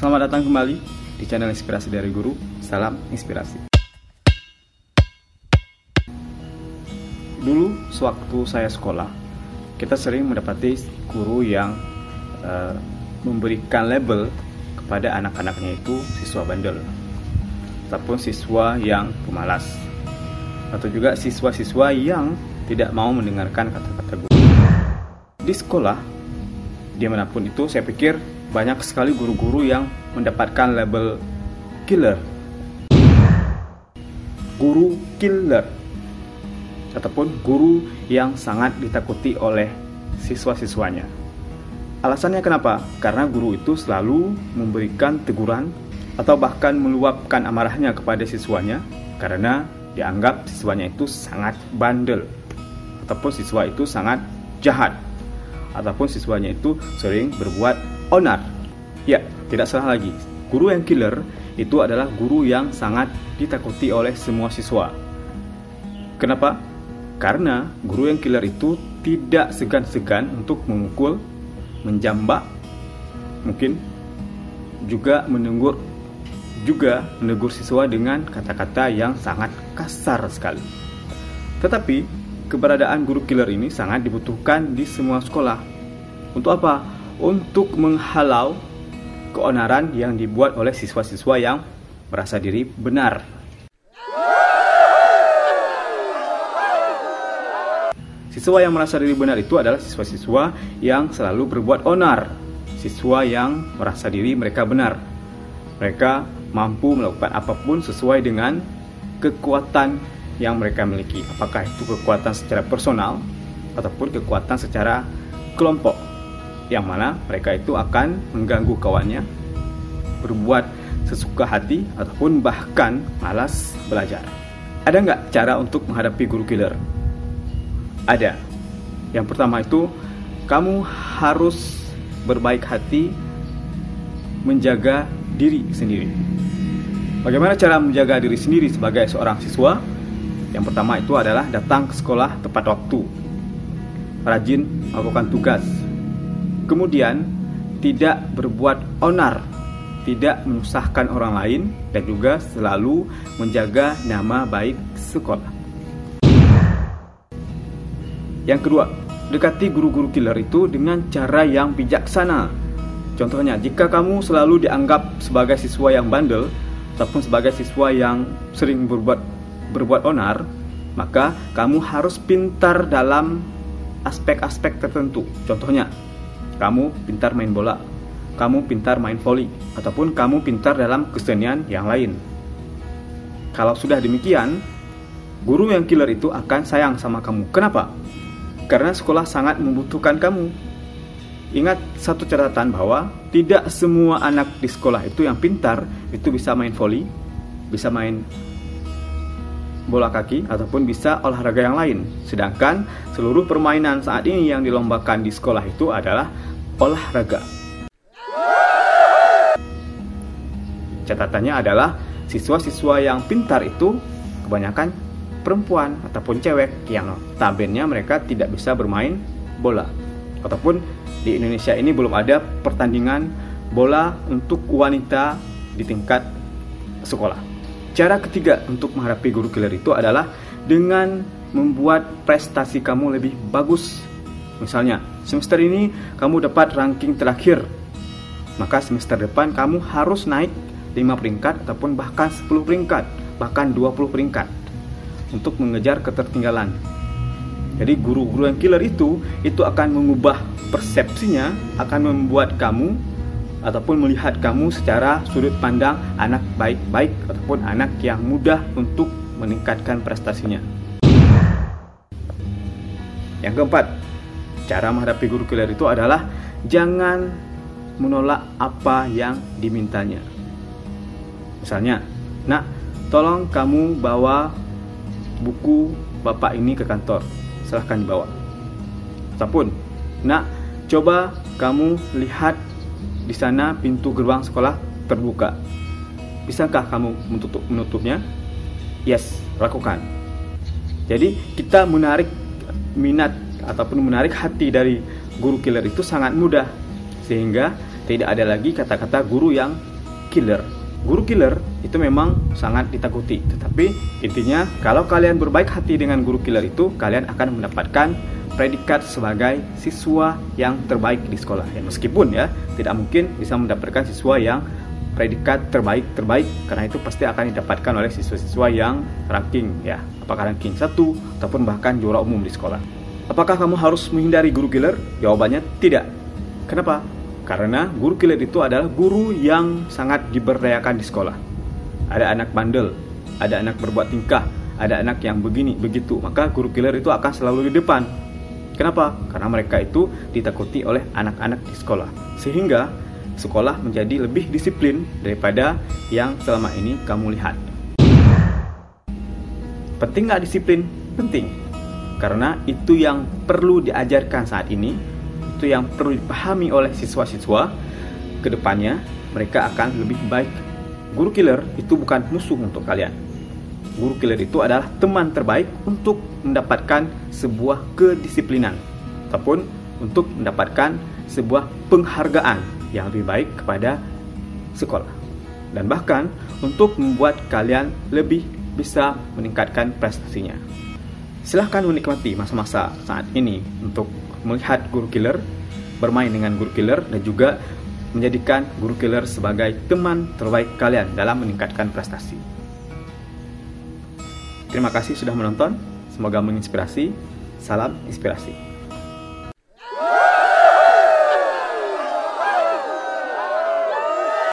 Selamat datang kembali di channel Inspirasi dari Guru. Salam inspirasi. Dulu sewaktu saya sekolah, kita sering mendapati guru yang uh, memberikan label kepada anak-anaknya itu siswa bandel ataupun siswa yang pemalas atau juga siswa-siswa yang tidak mau mendengarkan kata-kata guru. Di sekolah, di mana pun itu, saya pikir banyak sekali guru-guru yang mendapatkan label killer. Guru killer ataupun guru yang sangat ditakuti oleh siswa-siswanya. Alasannya kenapa? Karena guru itu selalu memberikan teguran atau bahkan meluapkan amarahnya kepada siswanya karena dianggap siswanya itu sangat bandel ataupun siswa itu sangat jahat ataupun siswanya itu sering berbuat onar. Ya, tidak salah lagi. Guru yang killer itu adalah guru yang sangat ditakuti oleh semua siswa. Kenapa? Karena guru yang killer itu tidak segan-segan untuk memukul, menjambak, mungkin juga menegur juga menegur siswa dengan kata-kata yang sangat kasar sekali. Tetapi keberadaan guru killer ini sangat dibutuhkan di semua sekolah. Untuk apa? Untuk menghalau keonaran yang dibuat oleh siswa-siswa yang merasa diri benar Siswa yang merasa diri benar itu adalah siswa-siswa yang selalu berbuat onar. Siswa yang merasa diri mereka benar. Mereka mampu melakukan apa pun sesuai dengan kekuatan yang mereka miliki. Apakah itu kekuatan secara personal ataupun kekuatan secara kelompok. Yang mana mereka itu akan mengganggu kawannya, berbuat sesuka hati ataupun bahkan malas belajar. Ada nggak cara untuk menghadapi guru killer? ada. Yang pertama itu kamu harus berbaik hati menjaga diri sendiri. Bagaimana cara menjaga diri sendiri sebagai seorang siswa? Yang pertama itu adalah datang ke sekolah tepat waktu. Rajin melakukan tugas. Kemudian tidak berbuat onar, tidak menyusahkan orang lain dan juga selalu menjaga nama baik sekolah. Yang kedua, dekati guru-guru killer itu dengan cara yang bijaksana. Contohnya, jika kamu selalu dianggap sebagai siswa yang bandel ataupun sebagai siswa yang sering berbuat berbuat onar, maka kamu harus pintar dalam aspek-aspek tertentu. Contohnya, kamu pintar main bola, kamu pintar main voli, ataupun kamu pintar dalam kesenian yang lain. Kalau sudah demikian, guru yang killer itu akan sayang sama kamu. Kenapa? karena sekolah sangat membutuhkan kamu. Ingat satu catatan bahwa tidak semua anak di sekolah itu yang pintar itu bisa main voli, bisa main bola kaki ataupun bisa olahraga yang lain. Sedangkan seluruh permainan saat ini yang dilombakan di sekolah itu adalah olahraga. Catatannya adalah siswa-siswa yang pintar itu kebanyakan perempuan ataupun cewek yang tabennya mereka tidak bisa bermain bola ataupun di Indonesia ini belum ada pertandingan bola untuk wanita di tingkat sekolah. Cara ketiga untuk menghadapi guru killer itu adalah dengan membuat prestasi kamu lebih bagus. Misalnya, semester ini kamu dapat ranking terakhir. Maka semester depan kamu harus naik 5 peringkat ataupun bahkan 10 peringkat, bahkan 20 peringkat untuk mengejar ketertinggalan. Jadi guru-guru yang killer itu itu akan mengubah persepsinya, akan membuat kamu ataupun melihat kamu secara sudut pandang anak baik-baik ataupun anak yang mudah untuk meningkatkan prestasinya. Yang keempat, cara menghadapi guru killer itu adalah jangan menolak apa yang dimintanya. Misalnya, nak, tolong kamu bawa buku bapak ini ke kantor. Silahkan dibawa. Ataupun, nak, coba kamu lihat di sana pintu gerbang sekolah terbuka. Bisakah kamu menutup menutupnya? Yes, lakukan. Jadi kita menarik minat ataupun menarik hati dari guru killer itu sangat mudah sehingga tidak ada lagi kata-kata guru yang killer. Guru killer itu memang sangat ditakuti, tetapi intinya kalau kalian berbaik hati dengan guru killer itu, kalian akan mendapatkan predikat sebagai siswa yang terbaik di sekolah. Ya, meskipun ya tidak mungkin bisa mendapatkan siswa yang predikat terbaik terbaik karena itu pasti akan didapatkan oleh siswa-siswa yang ranking ya. Apakah ranking satu ataupun bahkan juara umum di sekolah. Apakah kamu harus menghindari guru killer? Jawabannya tidak. Kenapa karena guru killer itu adalah guru yang sangat diberdayakan di sekolah ada anak bandel ada anak berbuat tingkah ada anak yang begini begitu maka guru killer itu akan selalu di depan kenapa karena mereka itu ditakuti oleh anak-anak di sekolah sehingga sekolah menjadi lebih disiplin daripada yang selama ini kamu lihat. Penting nggak disiplin? Penting. Karena itu yang perlu diajarkan saat ini, itu yang perlu dipahami oleh siswa-siswa, ke depannya mereka akan lebih baik. Guru killer itu bukan musuh untuk kalian. Guru killer itu adalah teman terbaik untuk mendapatkan sebuah kedisiplinan ataupun untuk mendapatkan sebuah penghargaan yang lebih baik kepada sekolah dan bahkan untuk membuat kalian lebih bisa meningkatkan prestasinya. Silahkan menikmati masa-masa saat ini untuk melihat guru killer, bermain dengan guru killer, dan juga menjadikan guru killer sebagai teman terbaik kalian dalam meningkatkan prestasi. Terima kasih sudah menonton, semoga menginspirasi. Salam inspirasi.